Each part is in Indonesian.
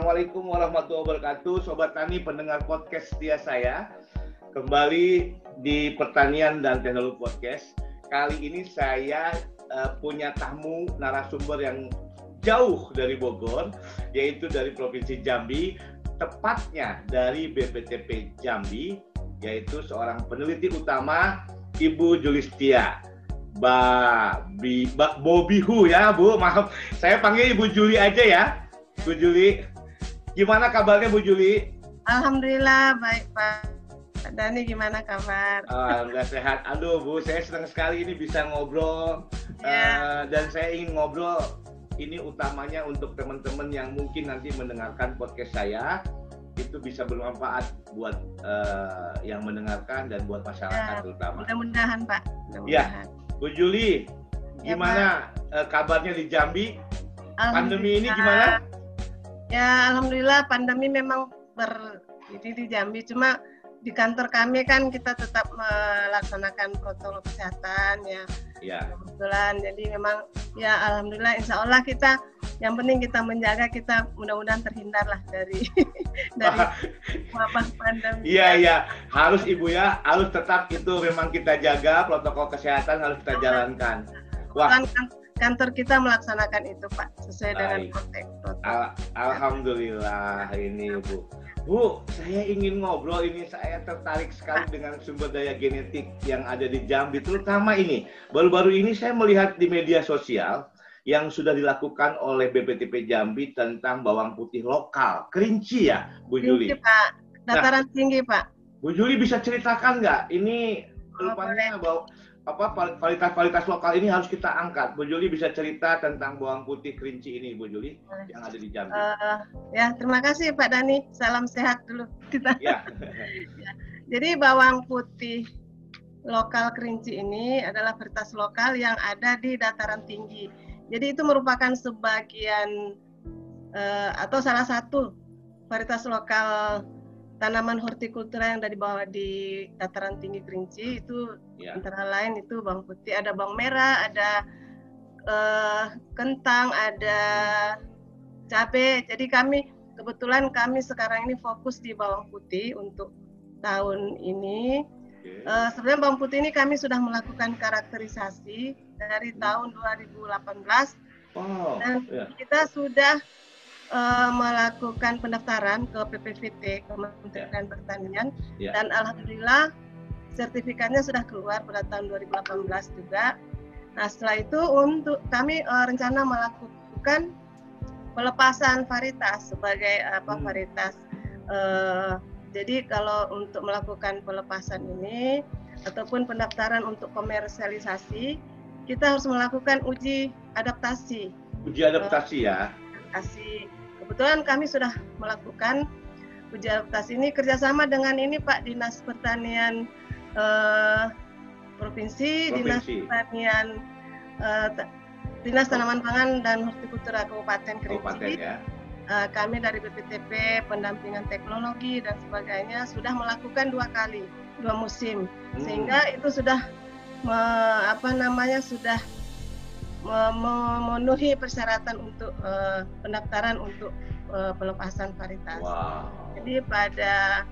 Assalamualaikum warahmatullahi wabarakatuh, Sobat Tani pendengar podcast setia saya. Kembali di Pertanian dan Teknologi Podcast. Kali ini saya uh, punya tamu narasumber yang jauh dari Bogor, yaitu dari Provinsi Jambi, tepatnya dari BPTP Jambi, yaitu seorang peneliti utama Ibu Julistia. Ba, bi, ba, Bobihu ya Bu, maaf. Saya panggil Ibu Juli aja ya. Bu Juli. Gimana kabarnya Bu Juli? Alhamdulillah baik Pak. Pak Dani gimana kabar? Alhamdulillah sehat. Aduh Bu, saya senang sekali ini bisa ngobrol. Ya. Uh, dan saya ingin ngobrol ini utamanya untuk teman-teman yang mungkin nanti mendengarkan podcast saya itu bisa bermanfaat buat uh, yang mendengarkan dan buat masyarakat ya, terutama. Mudah-mudahan Pak. Mudah-mudahan. Ya, Bu Juli, ya, gimana uh, kabarnya di Jambi? Pandemi ini gimana? Ya alhamdulillah pandemi memang ber jadi di Jambi cuma di kantor kami kan kita tetap melaksanakan protokol kesehatan ya. Ya. Kebetulan jadi memang ya alhamdulillah insya Allah kita yang penting kita menjaga kita mudah-mudahan terhindar lah dari dari wabah pandemi. Iya iya harus ibu ya harus tetap itu memang kita jaga protokol kesehatan harus kita jalankan. Wah. Kan, kantor kita melaksanakan itu Pak sesuai Baik. dengan konteks. Al Alhamdulillah ini Bu. Bu, saya ingin ngobrol ini saya tertarik sekali dengan sumber daya genetik yang ada di Jambi terutama ini. Baru-baru ini saya melihat di media sosial yang sudah dilakukan oleh BPTP Jambi tentang bawang putih lokal, kerinci ya, Bu Juli. Kerinci Pak, dataran nah, tinggi Pak. Bu Juli bisa ceritakan nggak ini rupanya oh, bawang apa kualitas-kualitas lokal ini harus kita angkat. Bu Juli bisa cerita tentang bawang putih kerinci ini, Bu Juli, yang ada di Jambi. Uh, ya, terima kasih Pak Dani. Salam sehat dulu kita. Ya. ya. Jadi bawang putih lokal kerinci ini adalah varietas lokal yang ada di dataran tinggi. Jadi itu merupakan sebagian uh, atau salah satu varietas lokal tanaman hortikultura yang dari bawah di dataran tinggi Kerinci itu ya. antara lain itu bawang putih, ada bawang merah, ada uh, kentang, ada cabai. Jadi kami kebetulan kami sekarang ini fokus di bawang putih untuk tahun ini. Okay. Uh, eh, sebenarnya bawang putih ini kami sudah melakukan karakterisasi dari tahun 2018 oh, dan yeah. kita sudah uh, melakukan pendaftaran ke PPVT Kementerian yeah. Pertanian yeah. dan alhamdulillah sertifikatnya sudah keluar pada tahun 2018 juga. Nah setelah itu untuk kami uh, rencana melakukan pelepasan varietas sebagai apa hmm. varietas. Uh, jadi kalau untuk melakukan pelepasan ini ataupun pendaftaran untuk komersialisasi kita harus melakukan uji adaptasi. Uji adaptasi uh, ya. Adaptasi kebetulan kami sudah melakukan uji adaptasi ini kerjasama dengan ini Pak Dinas Pertanian eh, Provinsi, Provinsi, Dinas Pertanian eh, Dinas Tanaman Pangan dan Hortikultura Kabupaten Kerinci. Ya. Eh, kami dari BPTP pendampingan teknologi dan sebagainya sudah melakukan dua kali dua musim hmm. sehingga itu sudah me, apa namanya sudah memenuhi persyaratan untuk uh, pendaftaran untuk uh, pelepasan varietas. Wow. Jadi pada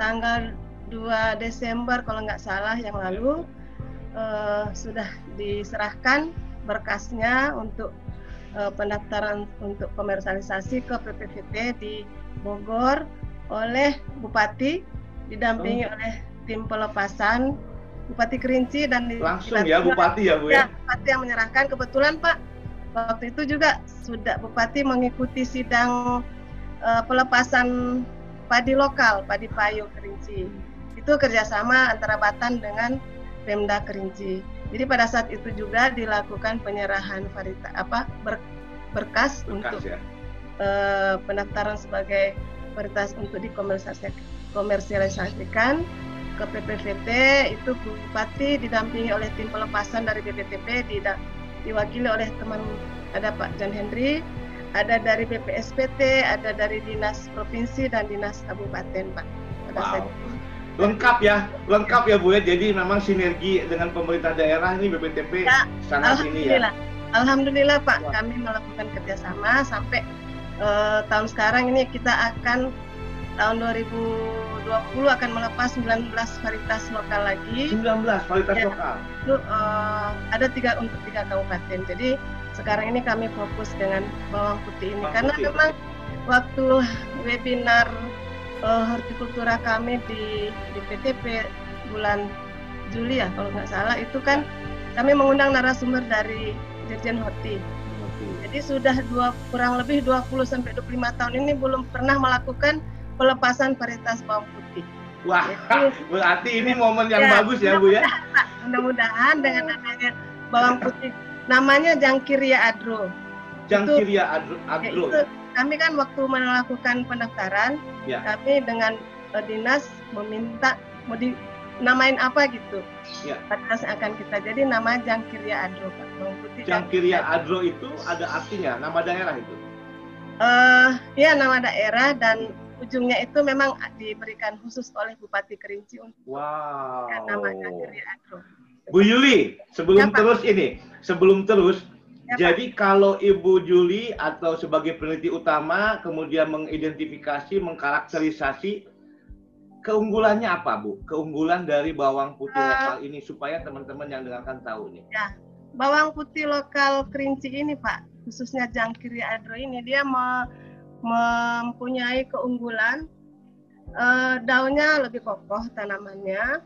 tanggal 2 Desember kalau nggak salah yang lalu uh, sudah diserahkan berkasnya untuk uh, pendaftaran untuk komersialisasi ke PPVT di Bogor oleh Bupati didampingi oh. oleh tim pelepasan Bupati Kerinci dan langsung ya Bupati ya Bu ya Bupati yang menyerahkan kebetulan Pak waktu itu juga sudah Bupati mengikuti sidang uh, pelepasan padi lokal padi payu Kerinci. Itu kerjasama antara Batan dengan Pemda Kerinci. Jadi pada saat itu juga dilakukan penyerahan varita apa ber, berkas, berkas untuk ya. uh, pendaftaran sebagai varietas untuk dikomersialisasikan ke PPVT itu Bupati didampingi oleh tim pelepasan dari BPTP diwakili oleh teman ada Pak Jan Hendri, ada dari BPSPT, ada dari Dinas Provinsi dan Dinas Kabupaten Pak. Wow. lengkap ya, lengkap ya Bu ya. Jadi memang sinergi dengan pemerintah daerah ini BPTP ya, sangat ini ya. Alhamdulillah Pak, wow. kami melakukan kerjasama sampai uh, tahun sekarang ini kita akan tahun 2020 akan melepas 19 varietas lokal lagi. 19 varietas ya, lokal. Itu uh, ada tiga untuk tiga kabupaten. Jadi sekarang ini kami fokus dengan bawang putih ini bawang karena putih. memang waktu webinar uh, hortikultura kami di di PTP bulan Juli ya kalau nggak salah itu kan kami mengundang narasumber dari Dirjen Horti. Jadi sudah dua kurang lebih 20 sampai 25 tahun ini belum pernah melakukan pelepasan varietas bawang putih. Wah, Jadi, berarti ini momen yang ya, bagus ya Bu ya. Mudah-mudahan dengan adanya bawang putih, namanya Jangkiria Adro. Jangkiria Adro. Ya, itu, kami kan waktu melakukan pendaftaran, ya. kami dengan uh, dinas meminta mau di namain apa gitu. Ya. Akan kita jadi nama Jangkiria Adro Pak. Bawang putih Jangkiria Adro itu ada artinya nama daerah itu. Eh, uh, ya nama daerah dan ujungnya itu memang diberikan khusus oleh Bupati Kerinci untuk wow. namanya Kiri Agro. Bu Yuli, sebelum ya, terus ini, sebelum terus, ya, jadi Pak. kalau Ibu Juli atau sebagai peneliti utama kemudian mengidentifikasi, mengkarakterisasi keunggulannya apa, Bu? Keunggulan dari bawang putih uh, lokal ini supaya teman-teman yang dengarkan tahu nih. Ya, bawang putih lokal Kerinci ini, Pak, khususnya Jangkiri Adro ini dia me mempunyai keunggulan uh, daunnya lebih kokoh tanamannya,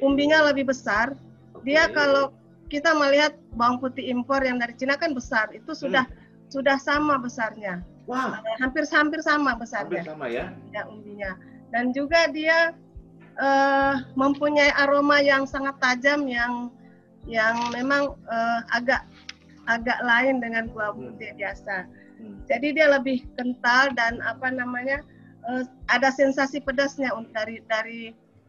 umbinya lebih besar. Dia kalau kita melihat bawang putih impor yang dari Cina kan besar, itu sudah hmm. sudah sama besarnya. Wah. Wow. hampir hampir sama besarnya. Hampir sama ya. Ya umbinya. Dan juga dia uh, mempunyai aroma yang sangat tajam yang yang memang uh, agak agak lain dengan buah putih hmm. biasa. Hmm. Jadi dia lebih kental dan apa namanya uh, ada sensasi pedasnya dari dari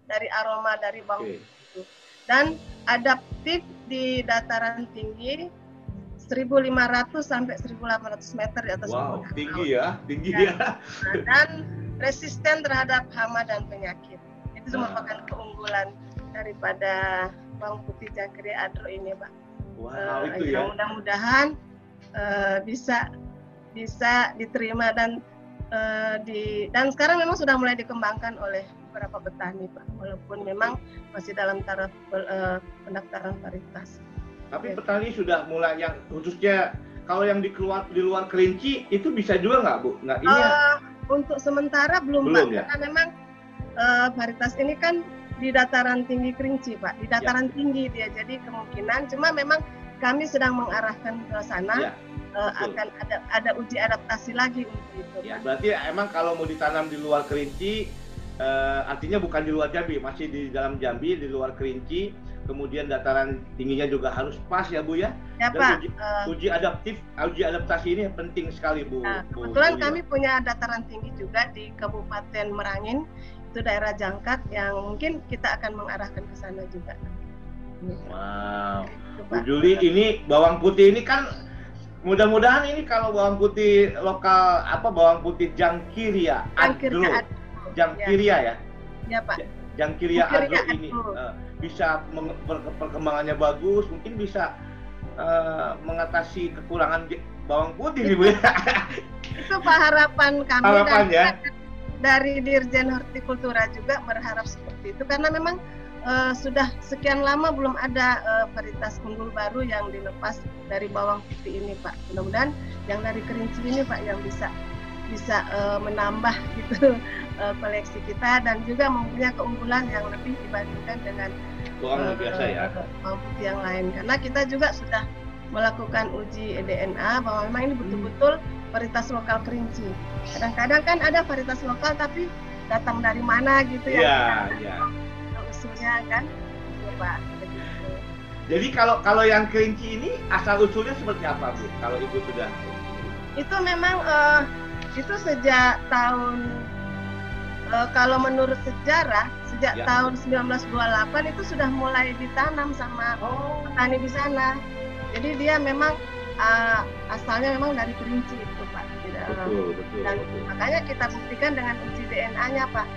dari aroma dari bawang okay. itu. Dan adaptif di dataran tinggi 1.500 sampai 1.800 meter di atas wow, tinggi ya, tinggi ya. ya. Dan resisten terhadap hama dan penyakit. Itu ah. merupakan keunggulan daripada bawang putih jangkrik adro ini, Pak. Wow, uh, itu ya. Mudah-mudahan uh, bisa bisa diterima dan uh, di dan sekarang memang sudah mulai dikembangkan oleh beberapa petani pak walaupun memang masih dalam taraf uh, pendaftaran varietas. Tapi petani sudah mulai yang khususnya kalau yang di keluar di luar kerinci itu bisa juga nggak bu? Nggak ini ya? Uh, untuk sementara belum, belum pak ya? karena memang uh, varietas ini kan di dataran tinggi kerinci pak di dataran ya. tinggi dia jadi kemungkinan cuma memang kami sedang mengarahkan ke sana. Ya uh, akan ada ada uji adaptasi lagi untuk itu. Ya, berarti emang kalau mau ditanam di luar kerinci uh, artinya bukan di luar Jambi, masih di dalam Jambi, di luar kerinci, kemudian dataran tingginya juga harus pas ya Bu ya. Ya Dan Pak. Uji, uh, uji adaptif, uji adaptasi ini penting sekali Bu. Nah, Bu kebetulan Bu, kami punya dataran tinggi juga di Kabupaten Merangin, itu daerah Jangkat yang mungkin kita akan mengarahkan ke sana juga. Wow. Bu Juli ini bawang putih ini kan Mudah-mudahan ini kalau bawang putih lokal apa bawang putih Jangkiria Adro. Jangkiria ya. Ya, Pak. Jangkiria Adro ini uh, bisa perkembangannya bagus, mungkin bisa uh, mengatasi kekurangan bawang putih nih Bu. Ya. Itu Pak harapan kami harapan, ya? dari Dirjen Hortikultura juga berharap seperti itu karena memang uh, sudah sekian lama belum ada uh, varietas unggul baru yang dilepas dari bawang putih ini Pak. Mudah-mudahan yang dari kerinci ini Pak yang bisa bisa uh, menambah gitu uh, koleksi kita dan juga mempunyai keunggulan yang lebih dibandingkan dengan bawang uh, biasa ya. Bawang putih yang lain karena kita juga sudah melakukan uji DNA bahwa memang ini betul-betul varietas lokal kerinci. Kadang-kadang kan ada varietas lokal tapi datang dari mana gitu ya. Iya, iya usulnya kan coba Jadi kalau kalau yang kerinci ini asal usulnya seperti apa bu? Kalau ibu sudah? Itu memang uh, itu sejak tahun uh, kalau menurut sejarah sejak ya. tahun 1928 itu sudah mulai ditanam sama oh. petani di sana. Jadi dia memang uh, asalnya memang dari kerinci itu pak. Betul, betul, Dan betul. makanya kita buktikan dengan uji DNA-nya pak.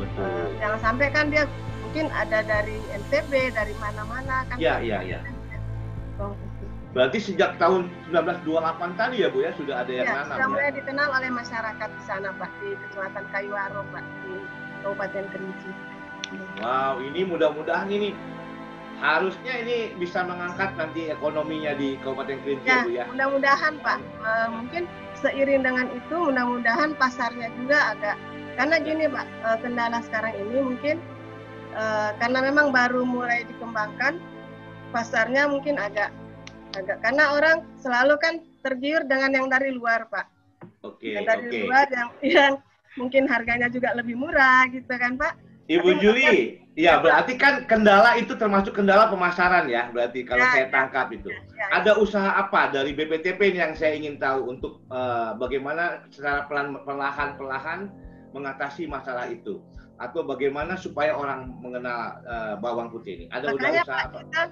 Betul. Uh, jangan sampai kan dia mungkin ada dari NTB dari mana-mana kan. Iya iya iya. Berarti sejak tahun 1928 tadi ya Bu ya sudah ada yang ya, nanam sudah ya? mulai dikenal oleh masyarakat di sana Pak di Kecamatan Kayuaro Pak di Kabupaten Kerinci. Wow, ini mudah-mudahan ini harusnya ini bisa mengangkat nanti ekonominya di Kabupaten Kerinci ya, Bu ya. Mudah-mudahan Pak. Uh, mungkin seiring dengan itu mudah-mudahan pasarnya juga agak karena gini Pak, uh, kendala sekarang ini mungkin uh, karena memang baru mulai dikembangkan pasarnya mungkin agak agak karena orang selalu kan tergiur dengan yang dari luar pak oke okay, dari okay. luar yang yang mungkin harganya juga lebih murah gitu kan pak Ibu Tapi Juli, ya berarti kan kendala itu termasuk kendala pemasaran ya, berarti kalau ya, saya ya. tangkap itu. Ya, ya, Ada usaha apa dari BPTP yang saya ingin tahu untuk uh, bagaimana secara pelan perlahan-perlahan mengatasi masalah itu, atau bagaimana supaya orang mengenal uh, bawang putih ini? Ada Makanya, usaha apa? Kita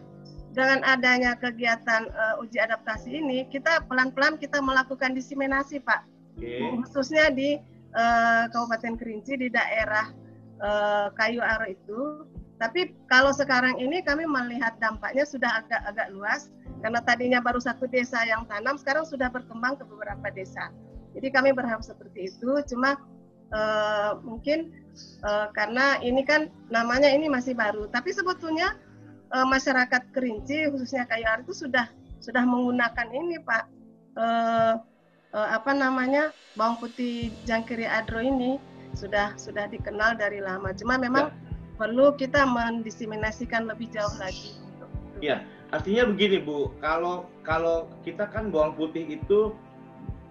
dengan adanya kegiatan uh, uji adaptasi ini, kita pelan-pelan kita melakukan diseminasi, Pak. Okay. Khususnya di uh, Kabupaten Kerinci di daerah uh, Kayu Aro itu. Tapi kalau sekarang ini kami melihat dampaknya sudah agak-agak luas karena tadinya baru satu desa yang tanam, sekarang sudah berkembang ke beberapa desa. Jadi kami berharap seperti itu. Cuma uh, mungkin uh, karena ini kan namanya ini masih baru, tapi sebetulnya uh, masyarakat Kerinci khususnya Kayar itu sudah sudah menggunakan ini Pak uh, uh, apa namanya bawang putih jangkiri adro ini sudah sudah dikenal dari lama. Cuma memang ya. perlu kita mendiseminasikan lebih jauh lagi. Iya, artinya begini Bu, kalau kalau kita kan bawang putih itu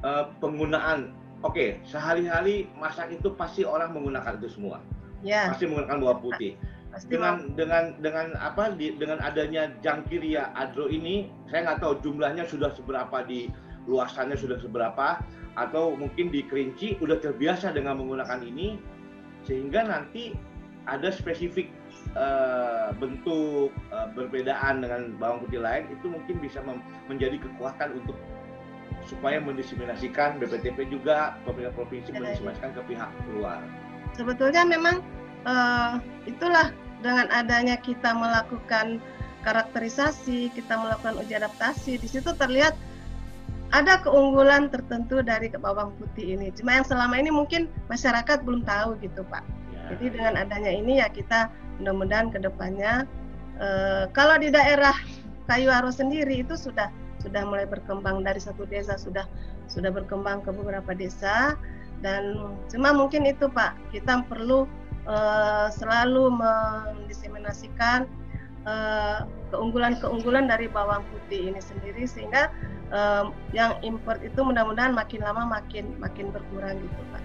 uh, penggunaan, oke, okay, sehari-hari masak itu pasti orang menggunakan itu semua. Ya. Pasti menggunakan bawang putih. Pasti dengan dengan dengan apa di, dengan adanya jangkiria adro ini saya nggak tahu jumlahnya sudah seberapa di luasannya sudah seberapa atau mungkin di kerinci udah terbiasa dengan menggunakan ini sehingga nanti ada spesifik uh, bentuk uh, berbedaan dengan bawang putih lain itu mungkin bisa menjadi kekuatan untuk supaya mendiseminasikan BPTP juga pemerintah provinsi iya. mendiseminasikan ke pihak luar. Sebetulnya memang uh, itulah dengan adanya kita melakukan karakterisasi, kita melakukan uji adaptasi, di situ terlihat ada keunggulan tertentu dari bawang putih ini. Cuma yang selama ini mungkin masyarakat belum tahu gitu Pak. Ya. Jadi dengan adanya ini ya kita mudah-mudahan ke depannya eh, kalau di daerah Kayu Aro sendiri itu sudah sudah mulai berkembang dari satu desa sudah sudah berkembang ke beberapa desa. Dan cuma mungkin itu Pak kita perlu uh, selalu mendiseminasikan uh, keunggulan-keunggulan dari bawang putih ini sendiri sehingga uh, yang import itu mudah-mudahan makin lama makin makin berkurang gitu pak.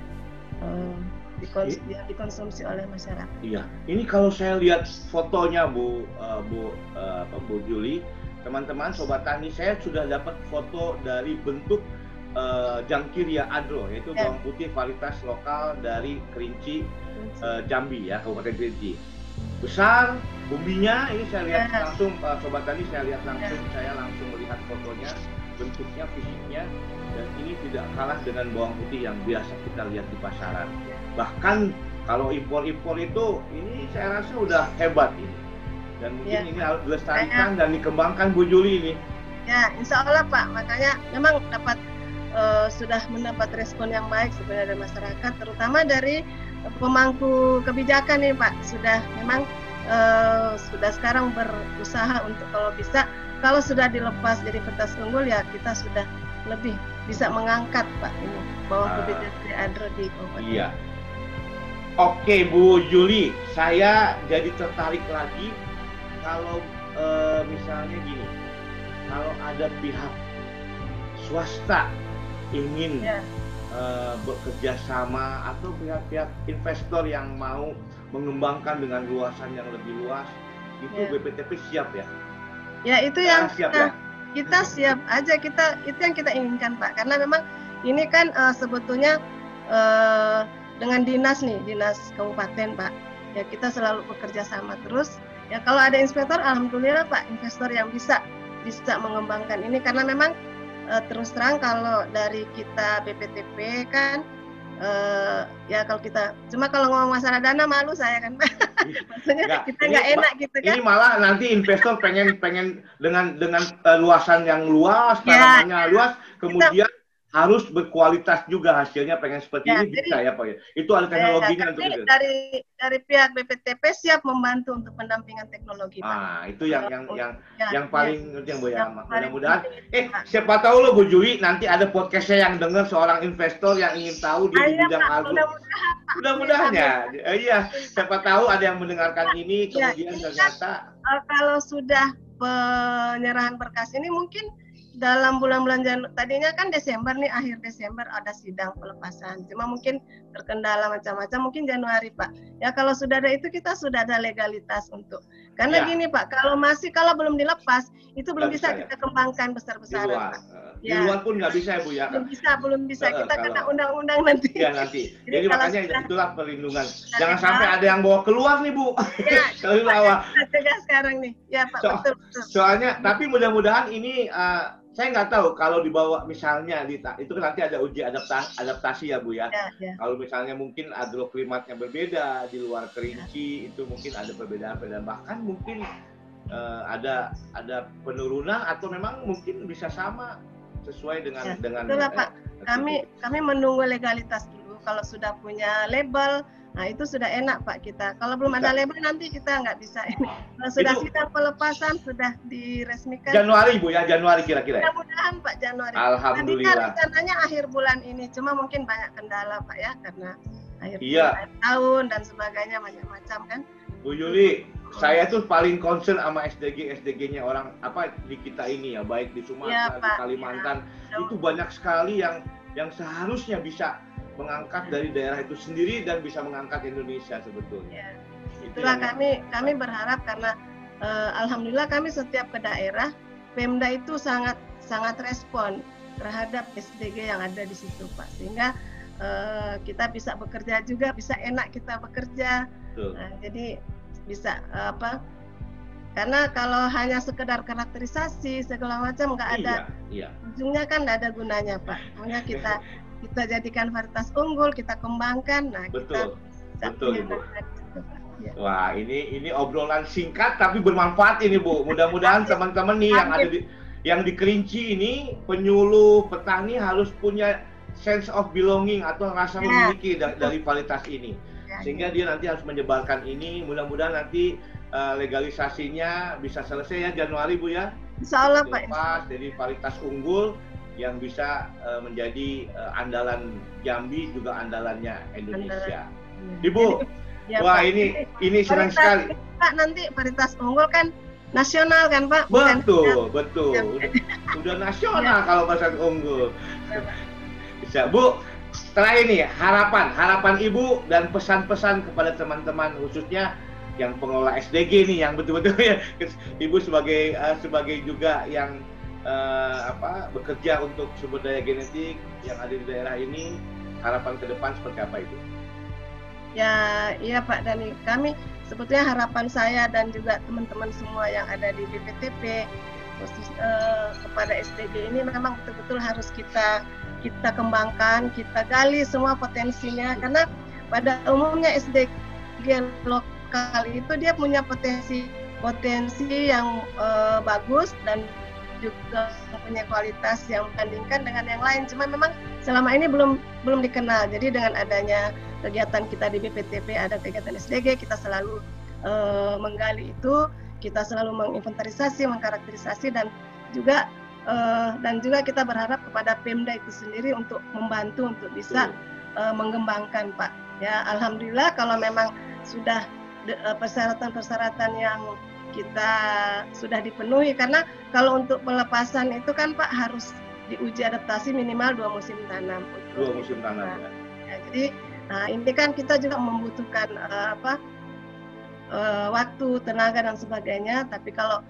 Uh, dikons yang dikonsumsi oleh masyarakat. Iya, ini kalau saya lihat fotonya Bu uh, Bu uh, Bu Juli, teman-teman sobat tani saya sudah dapat foto dari bentuk uh, Jangkiria Adro yaitu ya. bawang putih varietas lokal dari Kerinci uh, Jambi ya Kabupaten Kerinci besar bumbinya ini saya lihat ya. langsung uh, sobat tani saya lihat langsung ya. saya langsung melihat fotonya bentuknya fisiknya dan ini tidak kalah dengan bawang putih yang biasa kita lihat di pasaran bahkan kalau impor-impor itu ini saya rasa udah hebat ini dan mungkin ya. ini harus dilestarikan dan dikembangkan Bu Juli ini ya insya Allah Pak makanya memang dapat uh, sudah mendapat respon yang baik sebenarnya dari masyarakat, terutama dari pemangku kebijakan nih Pak. Sudah memang uh, sudah sekarang berusaha untuk kalau bisa, kalau sudah dilepas jadi kertas unggul ya kita sudah lebih bisa mengangkat Pak ini bawang uh, putih dari Adro di Kabupaten. Iya. Oke Bu Juli, saya jadi tertarik lagi kalau uh, misalnya gini, kalau ada pihak swasta ingin yeah. Ya. uh, bekerja sama atau pihak-pihak investor yang mau mengembangkan dengan luasan yang lebih luas itu yeah. BPTP siap ya Ya itu yang siap, kita, ya? kita siap aja kita itu yang kita inginkan Pak karena memang ini kan uh, sebetulnya uh, dengan dinas nih dinas kabupaten Pak ya kita selalu bekerja sama terus ya kalau ada inspektor alhamdulillah Pak investor yang bisa bisa mengembangkan ini. Karena memang uh, terus terang kalau dari kita BPTP kan uh, ya kalau kita cuma kalau ngomong masalah dana malu saya kan maksudnya nggak, kita nggak enak gitu kan. ini malah nanti investor pengen pengen dengan dengan uh, luasan yang luas ya, tanamannya ya. luas kemudian kita, harus berkualitas juga hasilnya pengen seperti ya, ini jadi, bisa ya Pak ya. Itu ada ya, teknologinya ya, untuk itu. Dari dari pihak BPTP siap membantu untuk pendampingan teknologi Pak. Ah, itu yang yang yang ya, yang paling ya. yang Bu ya. Mudah-mudahan eh siapa tahu lo Bu Juli nanti ada podcastnya yang dengar seorang investor yang ingin tahu di Ayo, bidang agro. Mudah-mudahan. Mudah-mudahan ya. Eh, iya, siapa tahu ada yang mendengarkan ini ya, kemudian ya, ternyata uh, kalau sudah penyerahan berkas ini mungkin dalam bulan-bulan Januari tadinya kan Desember nih akhir Desember ada sidang pelepasan. Cuma mungkin terkendala macam-macam mungkin Januari Pak. Ya kalau sudah ada itu kita sudah ada legalitas untuk. Karena ya. gini Pak kalau masih kalau belum dilepas itu belum bisa, bisa ya? kita kembangkan besar-besaran Pak. Di ya. luar pun nggak bisa ya Bu ya? Belum bisa belum bisa. Kita kalau, kena undang-undang nanti. Ya nanti. Jadi, jadi makanya sudah, itulah perlindungan. jangan sampai ada yang bawa keluar nih Bu. Ya, kalau awal sekarang nih. Ya Pak so, betul, betul. soalnya tapi mudah-mudahan ini uh, saya nggak tahu kalau dibawa misalnya di itu kan nanti ada uji adaptasi, adaptasi ya Bu ya. ya, ya. Kalau misalnya mungkin agroklimatnya berbeda di luar kerinci ya. itu mungkin ada perbedaan-perbedaan bahkan mungkin uh, ada ada penurunan atau memang mungkin bisa sama sesuai dengan ya, dengan itulah, eh, Pak. Kami kami menunggu legalitas dulu kalau sudah punya label Nah itu sudah enak Pak kita. Kalau belum ada label nanti kita nggak bisa ini. Kalau sudah itu, sidang pelepasan sudah diresmikan. Januari Bu ya Januari kira-kira. Ya? Mudah-mudahan Pak Januari. Alhamdulillah. Tadi kan rencananya akhir bulan ini, cuma mungkin banyak kendala Pak ya karena akhir iya. bulan, akhir tahun dan sebagainya macam-macam kan. Bu Yuli, oh. saya tuh paling concern sama SDG SDG-nya orang apa di kita ini ya, baik di Sumatera, ya, di Kalimantan, ya. itu banyak sekali yang yang seharusnya bisa mengangkat dari daerah itu sendiri dan bisa mengangkat Indonesia sebetulnya. Ya. Itulah kami kami berharap karena uh, alhamdulillah kami setiap ke daerah Pemda itu sangat sangat respon terhadap SDG yang ada di situ Pak sehingga uh, kita bisa bekerja juga bisa enak kita bekerja nah, jadi bisa uh, apa karena kalau hanya sekedar karakterisasi segala macam nggak ada iya, iya. ujungnya kan nggak ada gunanya Pak maunya kita kita jadikan varietas unggul, kita kembangkan. Nah, betul, kita betul ibu. Ya. Wah, ini ini obrolan singkat tapi bermanfaat ini bu. Mudah-mudahan teman-teman nih yang ada di yang di Kerinci ini penyuluh petani harus punya sense of belonging atau rasa ya. memiliki dari, dari varietas ini, ya, sehingga ya. dia nanti harus menyebarkan ini. Mudah-mudahan nanti uh, legalisasinya bisa selesai ya Januari bu ya. Insya Allah Pak. Jadi varietas unggul yang bisa uh, menjadi uh, andalan Jambi juga andalannya Indonesia. Andalan. Ibu, ya, wah Pak. ini ini senang sekali. Pak nanti paritas unggul kan nasional kan Pak? Bukan betul, betul. Ya. Udah, udah nasional ya. kalau pasar unggul. Bisa Bu. Setelah ini harapan harapan Ibu dan pesan-pesan kepada teman-teman khususnya yang pengelola SDG nih yang betul-betul ya Ibu sebagai uh, sebagai juga yang uh, apa bekerja untuk sumber daya genetik yang ada di daerah ini harapan ke depan seperti apa itu? Ya, iya Pak Dani. Kami sebetulnya harapan saya dan juga teman-teman semua yang ada di BPTP khusus uh, kepada SDG ini memang betul-betul harus kita kita kembangkan, kita gali semua potensinya karena pada umumnya SDG lokal itu dia punya potensi potensi yang uh, bagus dan juga punya kualitas yang membandingkan dengan yang lain. Cuma memang selama ini belum belum dikenal. Jadi dengan adanya kegiatan kita di BPTP ada kegiatan SDG, kita selalu uh, menggali itu, kita selalu menginventarisasi, mengkarakterisasi dan juga uh, dan juga kita berharap kepada Pemda itu sendiri untuk membantu untuk bisa uh, mengembangkan Pak. Ya, alhamdulillah kalau memang sudah persyaratan-persyaratan yang kita sudah dipenuhi karena kalau untuk pelepasan itu kan Pak harus diuji adaptasi minimal dua musim tanam. Dua musim tanam. Ya. ya jadi nah ini kan kita juga membutuhkan uh, apa uh, waktu, tenaga dan sebagainya. Tapi kalau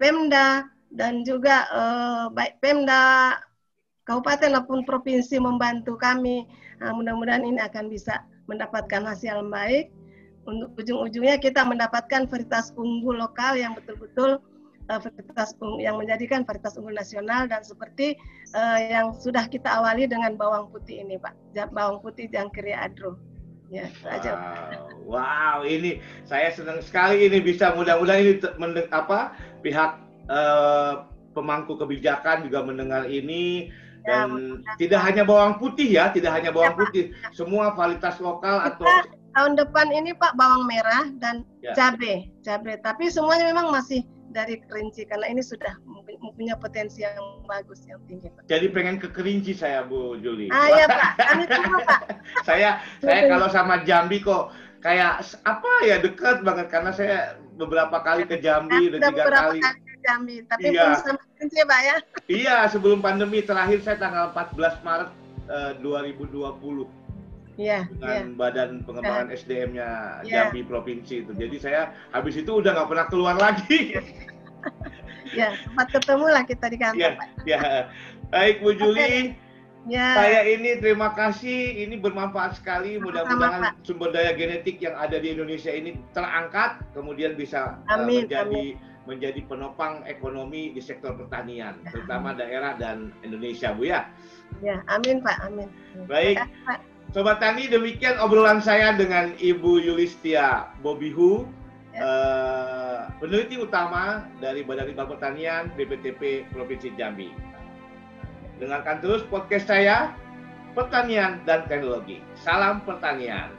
Pemda dan juga uh, baik Pemda kabupaten maupun provinsi membantu kami. Nah, mudah-mudahan ini akan bisa mendapatkan hasil yang baik. Untuk ujung-ujungnya kita mendapatkan varietas unggul lokal yang betul-betul uh, varietas yang menjadikan varietas unggul nasional dan seperti uh, yang sudah kita awali dengan bawang putih ini, Pak. Bawang putih Jangkiri Adro. Ya, wow. aja. Wow, ini saya senang sekali ini bisa mudah-mudahan ini apa pihak uh, pemangku kebijakan juga mendengar ini ya, dan ya, tidak hanya bawang putih ya, tidak hanya bawang ya, putih, semua kualitas lokal Kita, atau tahun depan ini Pak bawang merah dan ya. cabai, cabai. Tapi semuanya memang masih dari kerinci karena ini sudah mempunyai potensi yang bagus yang tinggi Pak. Jadi pengen ke kerinci saya Bu Juli. Ah ya Pak, kami tunggu Pak. saya saya kalau sama Jambi kok kayak apa ya dekat banget karena saya beberapa kali ke Jambi udah tiga kali. kali ke Jambi, tapi iya. belum sama kerinci Pak ya. Iya, sebelum pandemi terakhir saya tanggal 14 Maret uh, 2020 yeah, dengan yeah. Badan Pengembangan yeah. SDM-nya yeah. Jambi Provinsi itu. Jadi saya habis itu udah nggak pernah keluar lagi. ya, sempat ketemu lah kita di kantor. Ya, ya. Baik Bu Juli. Okay. Ya. Saya ini terima kasih, ini bermanfaat sekali. Mudah-mudahan sumber daya genetik yang ada di Indonesia ini terangkat, kemudian bisa uh, amin, menjadi amin. menjadi penopang ekonomi di sektor pertanian, ya. terutama daerah dan Indonesia, Bu ya. Ya, amin Pak, amin. Baik. Pak. Sobat Tani, demikian obrolan saya dengan Ibu Yulistia Bobihu, ya. uh, peneliti utama dari Badan Litbang Pertanian BPTP Provinsi Jambi. Dengarkan terus podcast saya, Pertanian dan Teknologi. Salam pertanian.